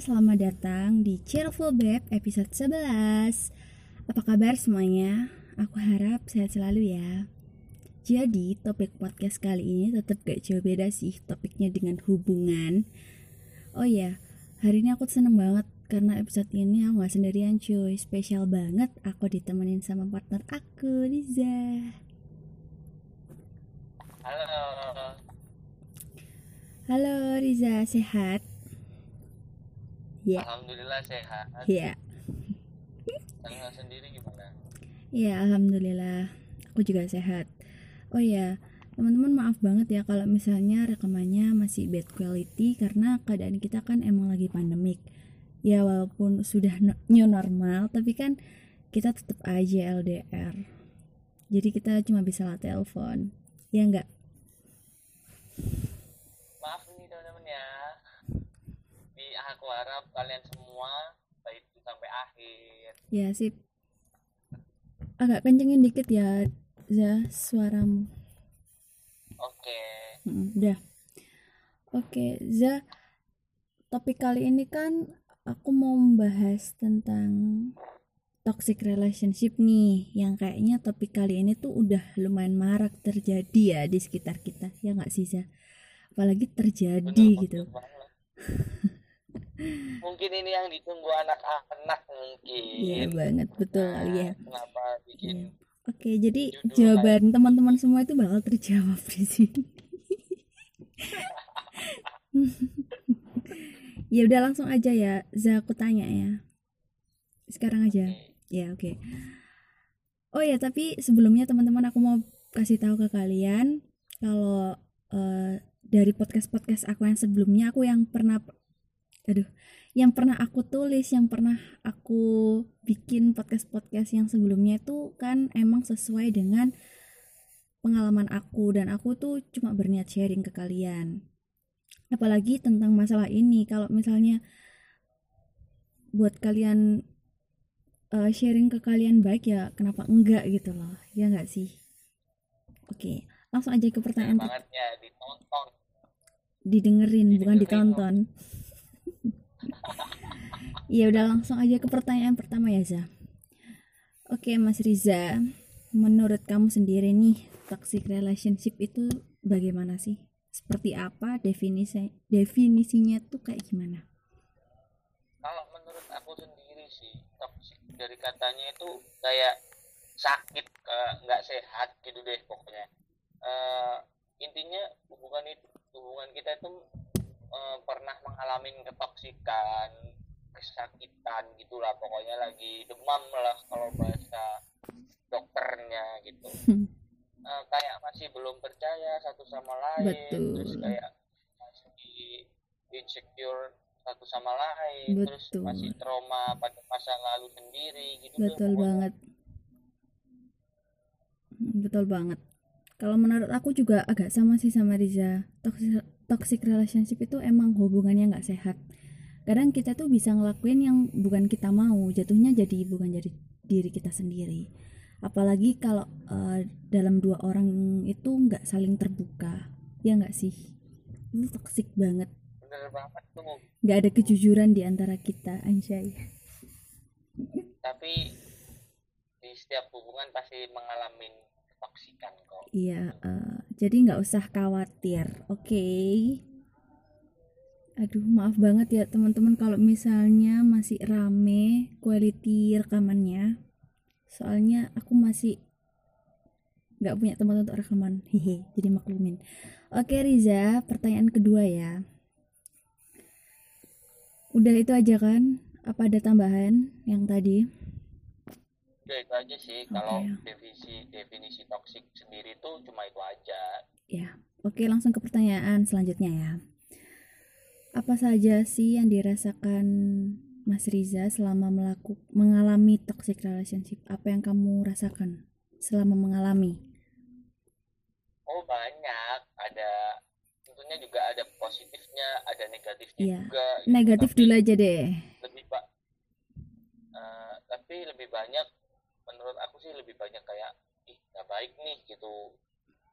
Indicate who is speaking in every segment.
Speaker 1: selamat datang di Cheerful Babe episode 11 Apa kabar semuanya? Aku harap sehat selalu ya. Jadi topik podcast kali ini tetap gak jauh beda sih topiknya dengan hubungan. Oh iya, hari ini aku seneng banget karena episode ini aku gak sendirian cuy. Spesial banget aku ditemenin sama partner aku, Riza.
Speaker 2: Halo,
Speaker 1: Halo Riza, sehat? Ya,
Speaker 2: alhamdulillah sehat.
Speaker 1: ya
Speaker 2: Tengah sendiri gimana?
Speaker 1: Ya, alhamdulillah. Aku juga sehat. Oh ya, teman-teman maaf banget ya kalau misalnya rekamannya masih bad quality karena keadaan kita kan emang lagi pandemik. Ya walaupun sudah new normal, tapi kan kita tetap aja LDR. Jadi kita cuma bisa telepon. Ya enggak?
Speaker 2: Maaf nih teman-teman ya. Di aku harap kalian semua stay tune sampai akhir.
Speaker 1: Ya sip. Agak kencengin dikit ya, Za, suaramu.
Speaker 2: Oke,
Speaker 1: Mm, udah. Oke, Za. Topik kali ini kan aku mau membahas tentang toxic relationship nih, yang kayaknya topik kali ini tuh udah lumayan marak terjadi ya di sekitar kita, ya nggak sih, Za? Apalagi terjadi
Speaker 2: bener,
Speaker 1: gitu.
Speaker 2: Mungkin ini yang ditunggu anak-anak mungkin.
Speaker 1: Iya banget, betul
Speaker 2: Nah,
Speaker 1: ya.
Speaker 2: Kenapa bikin
Speaker 1: Iya. Oke, jadi
Speaker 2: Judul
Speaker 1: jawaban teman-teman semua itu bakal terjawab di sini. ya udah langsung aja ya, Za aku tanya ya. Sekarang aja. Ya, oke. Oh ya, tapi sebelumnya teman-teman aku mau kasih tahu ke kalian kalau eh, dari podcast-podcast aku yang sebelumnya aku yang pernah aduh, yang pernah aku tulis, yang pernah aku bikin podcast-podcast yang sebelumnya itu kan emang sesuai dengan pengalaman aku dan aku tuh cuma berniat sharing ke kalian. Apalagi tentang masalah ini kalau misalnya buat kalian eh, sharing ke kalian baik ya kenapa enggak gitu loh. Ya enggak sih? Oke, langsung aja ke pertanyaan per-
Speaker 2: bangetnya ditonton?
Speaker 1: didengerin bukan
Speaker 2: Didengerin,
Speaker 1: ditonton. Ya udah langsung aja ke pertanyaan pertama ya Za. Oke Mas Riza, menurut kamu sendiri nih toxic relationship itu bagaimana sih? Seperti apa definisi definisinya tuh kayak gimana?
Speaker 2: Kalau menurut aku sendiri sih toxic dari katanya itu kayak sakit nggak sehat gitu deh pokoknya. Eh, intinya hubungan itu hubungan kita itu eh, pernah mengalami ketoksikan, kesakitan gitulah pokoknya lagi demam lah kalau bahasa dokternya gitu. Eh, kayak masih belum percaya satu sama lain, terus
Speaker 1: Betul.
Speaker 2: kayak masih insecure satu sama lain, terus
Speaker 1: Betul.
Speaker 2: masih trauma pada masa lalu sendiri gitu tuh
Speaker 1: Betul
Speaker 2: pokoknya.
Speaker 1: banget. Hmm, Betul banget. Kalau menurut aku juga agak sama sih sama Riza. Toxic relationship itu emang hubungannya nggak sehat. Kadang kita tuh bisa ngelakuin yang bukan kita mau, jatuhnya jadi bukan jadi diri kita sendiri. Apalagi kalau eh, dalam dua orang itu nggak saling terbuka, ya nggak sih? Itu toxic banget.
Speaker 2: Bener banget tuh.
Speaker 1: Nggak ada kejujuran di antara kita, Anjay.
Speaker 2: Tapi di setiap hubungan pasti mengalami ketoksikan kok.
Speaker 1: Iya, eh, jadi nggak usah khawatir, oke? Aduh, maaf banget ya teman-teman kalau misalnya masih rame quality rekamannya. Soalnya aku masih nggak punya tempat untuk rekaman, hehe. Jadi maklumin. Oke Riza, pertanyaan kedua ya. Udah itu aja kan? Apa ada tambahan yang tadi?
Speaker 2: Udah itu aja sih kalau
Speaker 1: Oke.
Speaker 2: definisi definisi toksik sendiri tuh cuma itu aja.
Speaker 1: Ya, oke langsung ke pertanyaan selanjutnya ya. Apa saja sih yang dirasakan Mas Riza selama melaku, mengalami toxic relationship? Apa yang kamu rasakan selama mengalami?
Speaker 2: Oh banyak, ada tentunya juga ada positifnya, ada negatifnya
Speaker 1: Iya.
Speaker 2: juga. gitu.
Speaker 1: Negatif dulu aja deh.
Speaker 2: lebih pak, tapi lebih banyak menurut aku sih lebih banyak kayak ih nggak baik nih gitu.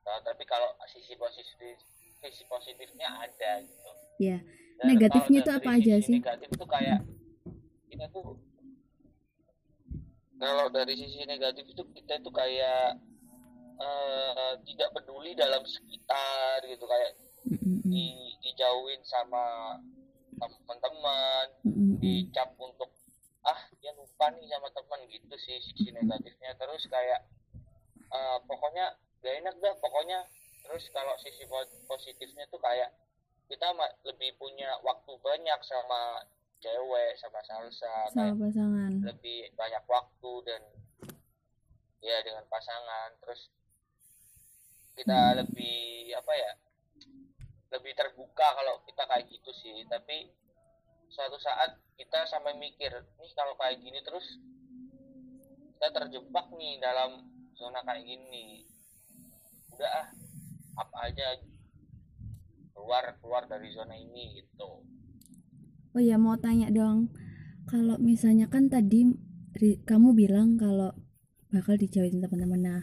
Speaker 2: Nah, tapi kalau sisi positif sisi positifnya ada gitu.
Speaker 1: Ya,
Speaker 2: Dan
Speaker 1: Negatifnya itu apa aja sih?
Speaker 2: negatif itu kayak kita tuh kalau dari sisi negatif itu kita itu kayak eh, tidak peduli dalam sekitar gitu kayak di, dijauhin sama teman-teman dicap untuk dia lupa nih sama teman gitu sih sisi negatifnya. Terus kayak eh, pokoknya gak enak dah pokoknya. Terus kalau sisi po- positifnya tuh kayak kita lebih punya waktu banyak sama cewek sama salsa
Speaker 1: sama pasangan.
Speaker 2: lebih banyak waktu dan ya dengan pasangan. Terus kita
Speaker 1: Hmm.
Speaker 2: lebih apa ya lebih terbuka kalau kita kayak gitu sih. Tapi suatu saat kita sampai mikir nih kalau kayak gini terus kita terjebak nih dalam zona kayak gini. Udah ah apa aja. Keluar keluar dari zona ini gitu.
Speaker 1: Oh ya mau tanya dong. Kalau misalnya kan tadi Ri- kamu bilang kalau bakal dijauhin teman-teman. Nah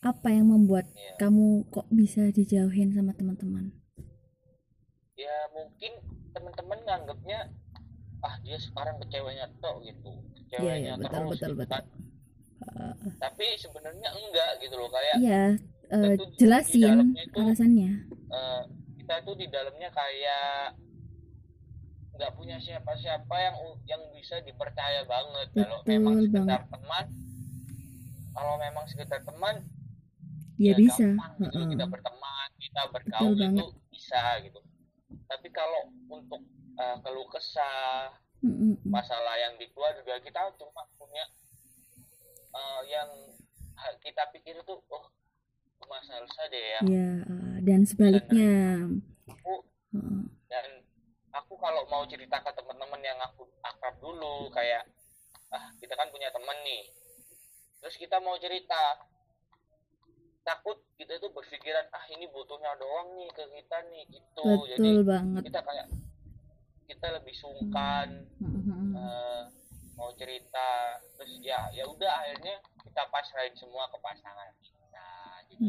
Speaker 1: apa yang membuat
Speaker 2: ya
Speaker 1: kamu kok bisa dijauhin sama teman-teman?
Speaker 2: Ya mungkin teman-teman nganggapnya ah dia sekarang ke ceweknya tok gitu ke
Speaker 1: Iya,
Speaker 2: ceweknya
Speaker 1: iya, betul,
Speaker 2: terus
Speaker 1: betul,
Speaker 2: gitu
Speaker 1: betul.
Speaker 2: kan. tapi sebenarnya enggak gitu loh kayak
Speaker 1: Iya,
Speaker 2: tuh di
Speaker 1: jelasin
Speaker 2: itu-
Speaker 1: alasannya.
Speaker 2: eh, kita tuh di dalamnya kayak nggak punya siapa-siapa yang yang bisa dipercaya banget kalau memang sekedar
Speaker 1: banget.
Speaker 2: teman kalau memang sekedar teman
Speaker 1: Ya, bisa.
Speaker 2: gampang gitu
Speaker 1: Heeh.
Speaker 2: kita berteman kita bergaul itu bisa gitu tapi kalau untuk eh, keluh kesah masalah yang di keluarga kita cuma punya eh, yang kita pikir itu oh masalah saja ya
Speaker 1: Ya, eh, dan sebaliknya.
Speaker 2: aku
Speaker 1: Heeh.
Speaker 2: dan aku kalau mau cerita ke teman-teman yang aku akrab dulu kayak ah kita kan punya teman nih terus kita mau cerita takut kita itu berpikiran ah ini butuhnya doang nih ke kita nih gitu jadi
Speaker 1: Betul banget.
Speaker 2: kita kayak kita lebih sungkan eh, mau cerita terus ya ya udah akhirnya kita pasrahin semua ke pasangan kita jadi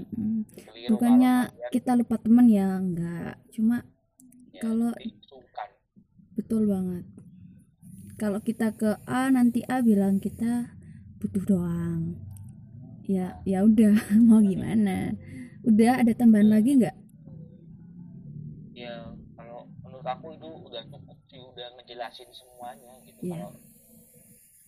Speaker 2: keliru
Speaker 1: Bukannya kita lupa teman ya, enggak. Cuma
Speaker 2: ya,
Speaker 1: kalau-
Speaker 2: sungkan
Speaker 1: betul banget. Kalau kita ke A nanti A bilang kita butuh doang. Ya, ya udah, mau gimana? Udah ada tambahan lagi nggak?
Speaker 2: ya kalau menurut aku itu udah cukup sih udah ngejelasin semuanya gitu
Speaker 1: Iya.
Speaker 2: kalau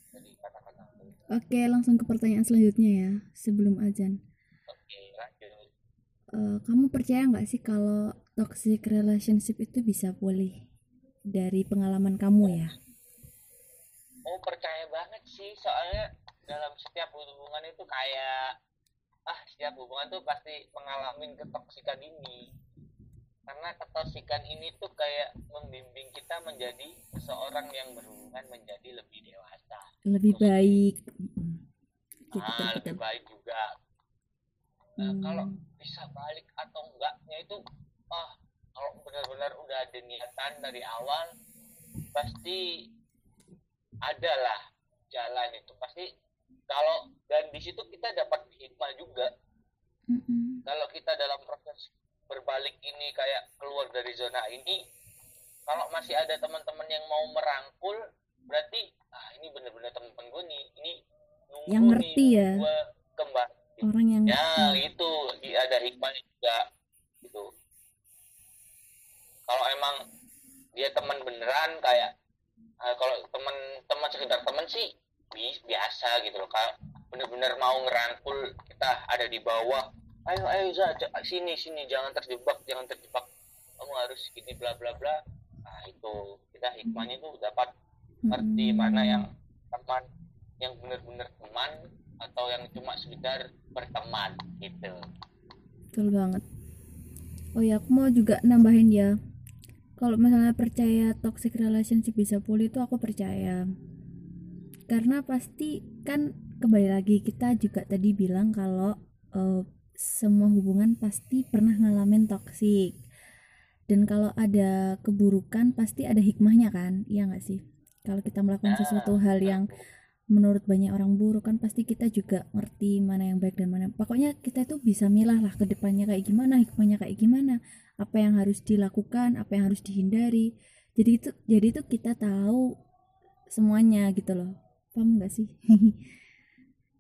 Speaker 2: dari kata-kata
Speaker 1: Oke, langsung ke pertanyaan selanjutnya ya, sebelum azan.
Speaker 2: oke lanjut
Speaker 1: Eh, kamu percaya nggak sih kalau toxic relationship itu bisa pulih dari pengalaman kamu ya?
Speaker 2: oh percaya banget sih soalnya dalam setiap hubungan itu kayak ah setiap hubungan tuh pasti mengalami ketoksikan ini karena ketoksikan ini tuh kayak membimbing kita menjadi seseorang yang berhubungan menjadi lebih dewasa
Speaker 1: Lebih baik. Oke, betul,
Speaker 2: ah
Speaker 1: betul.
Speaker 2: lebih baik juga Nah,
Speaker 1: Hmm.
Speaker 2: kalau bisa balik atau enggaknya itu ah kalau benar-benar udah ada niatan dari awal pasti ada lah jalan itu pasti kalau dan di situ kita dapat hikmah juga
Speaker 1: Mm-mm.
Speaker 2: kalau kita dalam proses berbalik ini kayak keluar dari zona ini kalau masih ada teman-teman yang mau merangkul berarti ah ini benar-benar teman gue nih ini nunggu
Speaker 1: Yang ngerti
Speaker 2: nih
Speaker 1: ya.
Speaker 2: gue kembali
Speaker 1: Orang yang
Speaker 2: ya
Speaker 1: ngerti.
Speaker 2: itu ada hikmahnya juga gitu kalau emang dia teman beneran kayak eh, kalau teman teman sekedar teman sih biasa gitu loh kalau bener-bener mau ngerangkul kita ada di bawah ayo ayo Za, sini sini jangan terjebak jangan terjebak kamu harus gini bla bla bla nah itu kita hikmahnya itu dapat ngerti
Speaker 1: Mm-mm.
Speaker 2: mana yang teman yang benar-benar teman atau yang cuma sekedar berteman gitu
Speaker 1: Betul banget. Oh ya, aku mau juga nambahin ya. Kalau misalnya percaya toxic relationship bisa pulih itu aku percaya. Karena pasti kan kembali lagi kita juga tadi bilang kalau eh, semua hubungan pasti pernah ngalamin toxic. Dan kalau ada keburukan pasti ada hikmahnya kan? Iya nggak sih? Kalau kita melakukan
Speaker 2: Nah,
Speaker 1: sesuatu hal yang menurut banyak orang buruk kan pasti kita juga ngerti mana yang baik dan mana pokoknya kita itu bisa milah lah ke depannya kayak gimana hikmahnya kayak gimana apa yang harus dilakukan apa yang harus dihindari jadi itu jadi itu kita tahu semuanya gitu loh paham nggak sih?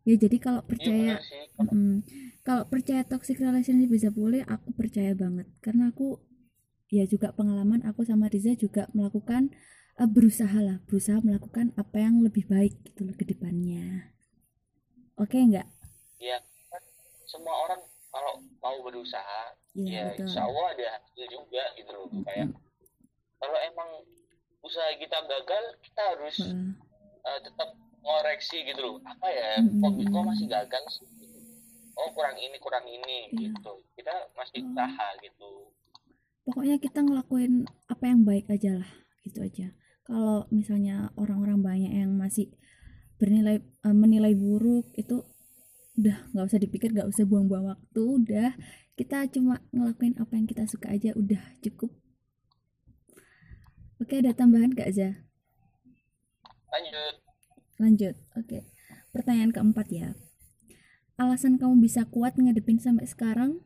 Speaker 1: Ya jadi kalau percaya mm, kalau percaya toxic relationship bisa boleh aku percaya banget. Karena aku ya juga pengalaman aku sama Riza juga melakukan uh, berusaha lah berusaha melakukan apa yang lebih baik gitu loh ke depannya. Oke okay, nggak
Speaker 2: ya semua orang kalau mau berusaha ya, ya insya Allah ada hasil juga gitu loh. Mm -hmm. kayak kalau emang usaha kita gagal kita harus mm. Uh, tetap ngoreksi gitu loh. Apa ya kok, kok masih gagal sih. Oh kurang ini kurang ini yeah. gitu. Kita masih oh. usaha gitu.
Speaker 1: Pokoknya kita ngelakuin apa yang baik aja lah gitu aja. Kalau misalnya orang-orang banyak yang masih bernilai uh, menilai buruk itu udah nggak usah dipikir nggak usah buang-buang waktu udah. Kita cuma ngelakuin apa yang kita suka aja udah cukup. Oke ada tambahan gak aja
Speaker 2: lanjut.
Speaker 1: Lanjut oke. Pertanyaan keempat ya. Alasan kamu bisa kuat ngadepin sampai sekarang?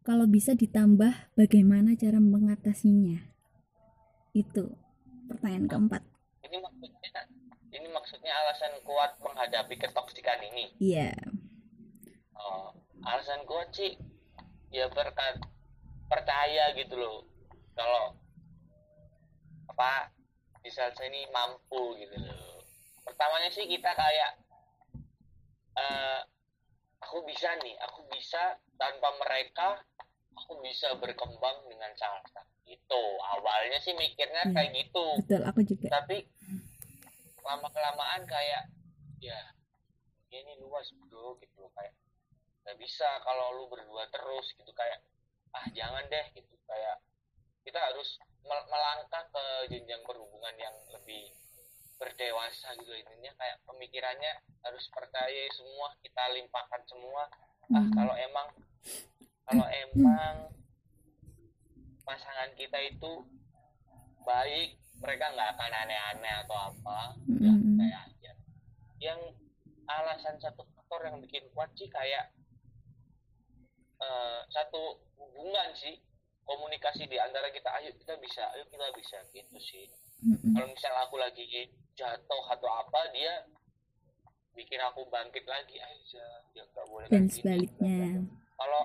Speaker 1: Kalau bisa ditambah bagaimana cara mengatasinya? Itu pertanyaan keempat.
Speaker 2: Ini maksudnya ini maksudnya alasan kuat menghadapi ketoksikan ini?
Speaker 1: Iya. Yeah.
Speaker 2: oh, alasan kuat sih ya berkat percaya gitu loh. Kalau apa bisa ini mampu gitu loh. Pertamanya sih kita kayak uh, aku bisa nih aku bisa tanpa mereka aku bisa berkembang dengan cara itu awalnya sih mikirnya hmm, kayak gitu.
Speaker 1: betul aku juga.
Speaker 2: Tapi lama kelamaan kayak ya ini luas bro gitu. Kayak nggak bisa kalau lu berdua terus gitu. Kayak ah jangan deh gitu. Kayak kita harus melangkah ke jenjang perhubungan yang lebih berdewasa gitu. Intinya kayak pemikirannya harus percaya semua kita limpahkan semua. Ah hmm. kalau emang kalau emang pasangan kita itu baik mereka nggak akan aneh-aneh atau apa hmm. kayak aja. Yang alasan satu faktor yang bikin kuat sih kayak uh, satu hubungan sih komunikasi di antara kita ayo kita bisa ayo kita bisa gitu sih mm-hmm. kalau misal aku lagi jatuh atau apa dia bikin aku bangkit lagi aja ya nggak boleh
Speaker 1: dan sebaliknya
Speaker 2: kalau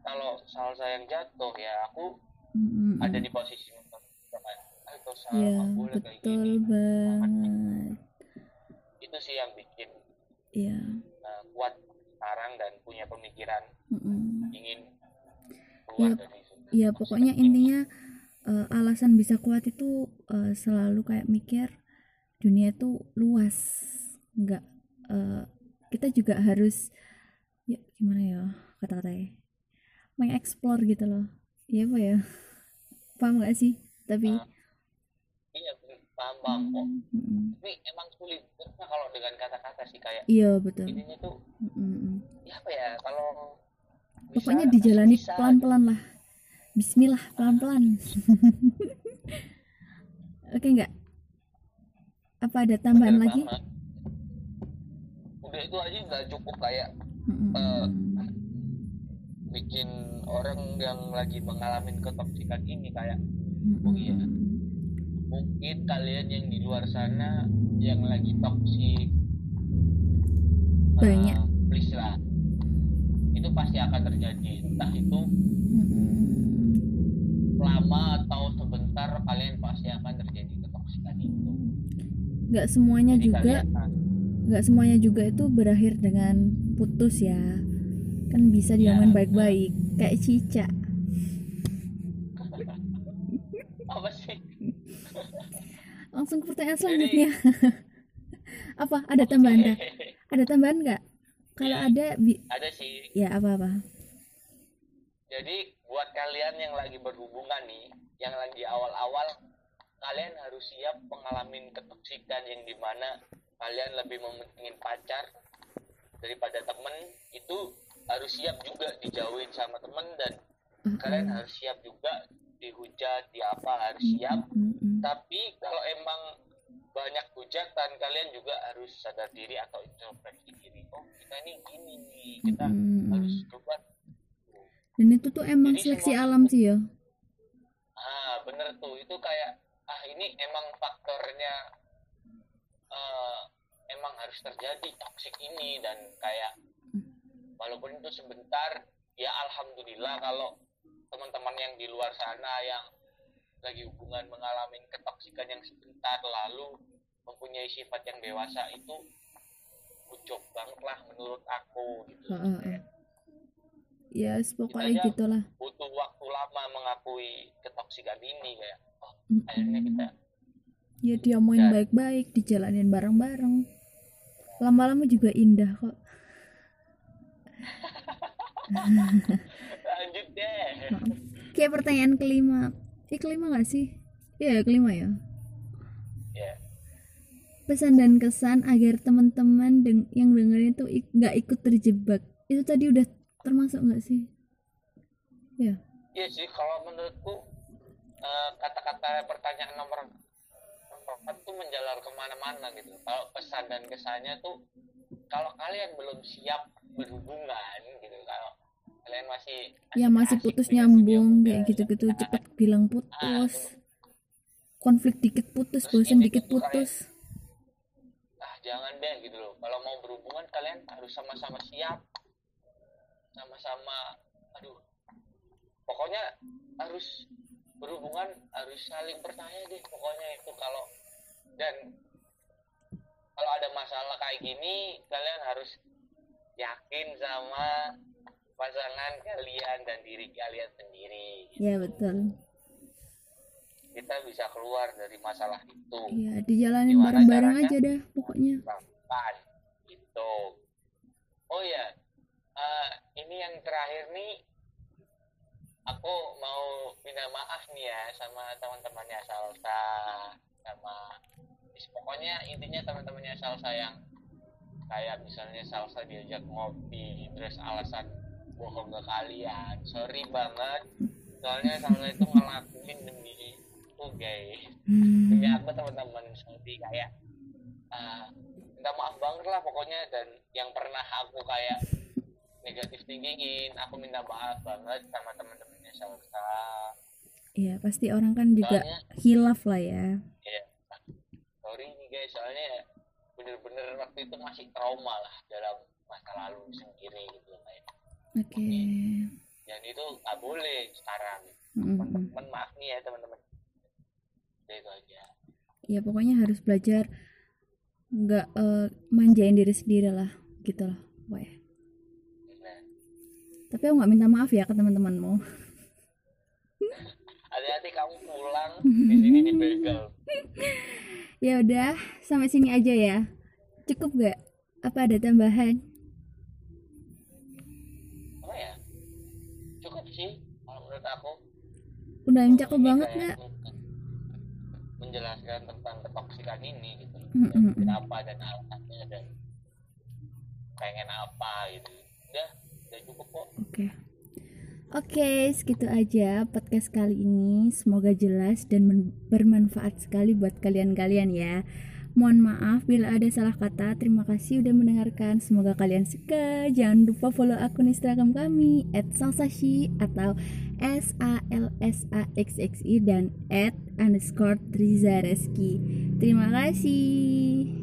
Speaker 2: kalau salah saya yang jatuh ya aku mm-hmm. ada di posisi salah
Speaker 1: ya, boleh betul kayak gini banget
Speaker 2: itu sih yang bikin
Speaker 1: ya.
Speaker 2: uh, kuat sekarang dan punya pemikiran
Speaker 1: mm-hmm.
Speaker 2: ingin keluar
Speaker 1: ya, dari ya pokoknya intinya uh, alasan bisa kuat itu uh, selalu kayak mikir dunia itu luas. Nggak uh, kita juga harus ya gimana ya kata-katanya mengeksplor gitu loh. Iya apa ya. Paham gak sih? Tapi uh,
Speaker 2: iya paham paham kok. Hmm. tapi emang sulit karena kalau dengan kata-kata sih kayak
Speaker 1: iya betul.
Speaker 2: ini tuh hmm. ya apa ya kalau
Speaker 1: pokoknya dijalani pelan-pelan lah Bismillah pelan-pelan. Oke nggak? Apa ada tambahan Bener lagi? Banget.
Speaker 2: Udah itu aja nggak cukup kayak mm-hmm. uh, bikin orang yang lagi mengalami ketoksikan ini kayak mm-hmm. oh iya mungkin kalian yang di luar sana yang lagi toksik
Speaker 1: banyak uh,
Speaker 2: please lah itu pasti akan terjadi entah itu mm-hmm lama atau sebentar kalian pasti akan terjadi ketoksikan itu.
Speaker 1: Nggak semuanya Jadi juga nggak semuanya juga itu berakhir dengan putus ya. Kan bisa ya, diomongin baik-baik kayak cica.
Speaker 2: Apa sih?
Speaker 1: Langsung ke pertanyaan selanjutnya. Apa? Ada tambahan nggak? Ada tambahan nggak? Kalau ya, ada
Speaker 2: ada sih.
Speaker 1: Ya apa apa
Speaker 2: jadi buat kalian yang lagi berhubungan nih yang lagi awal-awal kalian harus siap mengalami ketoksikan yang di mana kalian lebih mementingin pacar daripada temen itu harus siap juga dijauhin sama temen dan mm-hmm. kalian harus siap juga dihujat di apa harus siap mm-hmm. tapi kalau emang banyak hujatan kalian juga harus sadar diri atau introspeksi diri oh kita ini gini nih kita mm-hmm. harus coba
Speaker 1: dan itu tuh emang Jadi seleksi alam sih ya.
Speaker 2: Ah bener tuh. Itu kayak ah ini emang faktornya uh, emang harus terjadi toksik ini dan kayak walaupun itu sebentar ya alhamdulillah kalau teman-teman yang di luar sana yang lagi hubungan mengalami ketoksikan yang sebentar lalu mempunyai sifat yang dewasa itu ucap banget lah menurut aku gitu. Uh, uh,
Speaker 1: yes, pokoknya gitulah.
Speaker 2: butuh waktu lama mengakui ketoksikan ini kayak oh, mm akhirnya kita
Speaker 1: ya diomongin baik-baik dijalanin bareng-bareng. Lama-lama juga indah kok.
Speaker 2: Lanjut deh.
Speaker 1: Kayak pertanyaan kelima. Eh kelima gak sih? Ya kelima ya.
Speaker 2: Yeah.
Speaker 1: pesan dan kesan agar teman-teman deng yang dengerin itu nggak ikut terjebak. Itu tadi udah termasuk nggak sih? Ya.
Speaker 2: Iya sih kalau menurutku eh, kata-kata uh, pertanyaan nomor empat tuh menjalar ke mana-mana gitu. Kalau pesan dan kesannya tuh kalau kalian belum siap berhubungan gitu kalau kalian masih
Speaker 1: ya masih putus nyambung kayak gitu-gitu nah, cepet bilang ah, putus konflik dikit putus bosan dikit putus.
Speaker 2: Ah jangan deh gitu loh. Kalau mau berhubungan kalian harus sama-sama siap sama-sama aduh pokoknya harus berhubungan harus saling percaya deh pokoknya itu kalau dan kalau ada masalah kayak gini kalian harus yakin sama pasangan kalian dan diri kalian sendiri.
Speaker 1: Gitu. Ya betul.
Speaker 2: Kita bisa keluar dari masalah itu.
Speaker 1: Iya, dijalanin bareng-bareng aja dah pokoknya.
Speaker 2: Kapan? Gitu. Oh ya, uh, ini yang terakhir nih, aku mau minta maaf nih ya sama teman-temannya Salsa, sama pokoknya intinya teman-temannya Salsa yang kayak misalnya Salsa diajak ngopi terus alasan bohong ke kalian. Sorry banget soalnya sama itu ngelakuin demi itu guys. Hmm. demi aku teman-teman. Sorry kayak uh, minta maaf banget lah pokoknya. Dan yang pernah aku kayak negatif thinkingin aku minta maaf banget sama teman-temannya Salsa
Speaker 1: Iya pasti orang kan juga soalnya, hilaf lah ya.
Speaker 2: Iya. Sorry nih guys, soalnya bener-bener waktu itu masih trauma lah dalam masa lalu sendiri gitu kayak
Speaker 1: oke okay.
Speaker 2: dan itu nggak boleh sekarang mm-hmm. teman-teman maaf nih ya teman-teman itu aja
Speaker 1: ya pokoknya harus belajar nggak uh, manjain diri sendiri lah gitu lah Wah. Tapi aku nggak minta maaf ya ke teman-temanmu.
Speaker 2: Hati-hati kamu pulang. Di sini dibegal
Speaker 1: ya udah sampai sini aja ya. Cukup gak apa ada tambahan?
Speaker 2: Aku.
Speaker 1: Udah yang cakep banget ya
Speaker 2: menjelaskan tentang ketoksikan ini gitu. Mm kenapa dan alasannya dan pengen apa gitu. Udah oke.
Speaker 1: Oke, segitu aja podcast kali ini. Semoga jelas dan bermanfaat sekali buat kalian-kalian ya. Mohon maaf bila ada salah kata. Terima kasih udah mendengarkan. Semoga kalian suka. Jangan lupa follow akun Instagram kami @salsashi atau S A L S A X X I dan @underscore Trizareski. Terima kasih.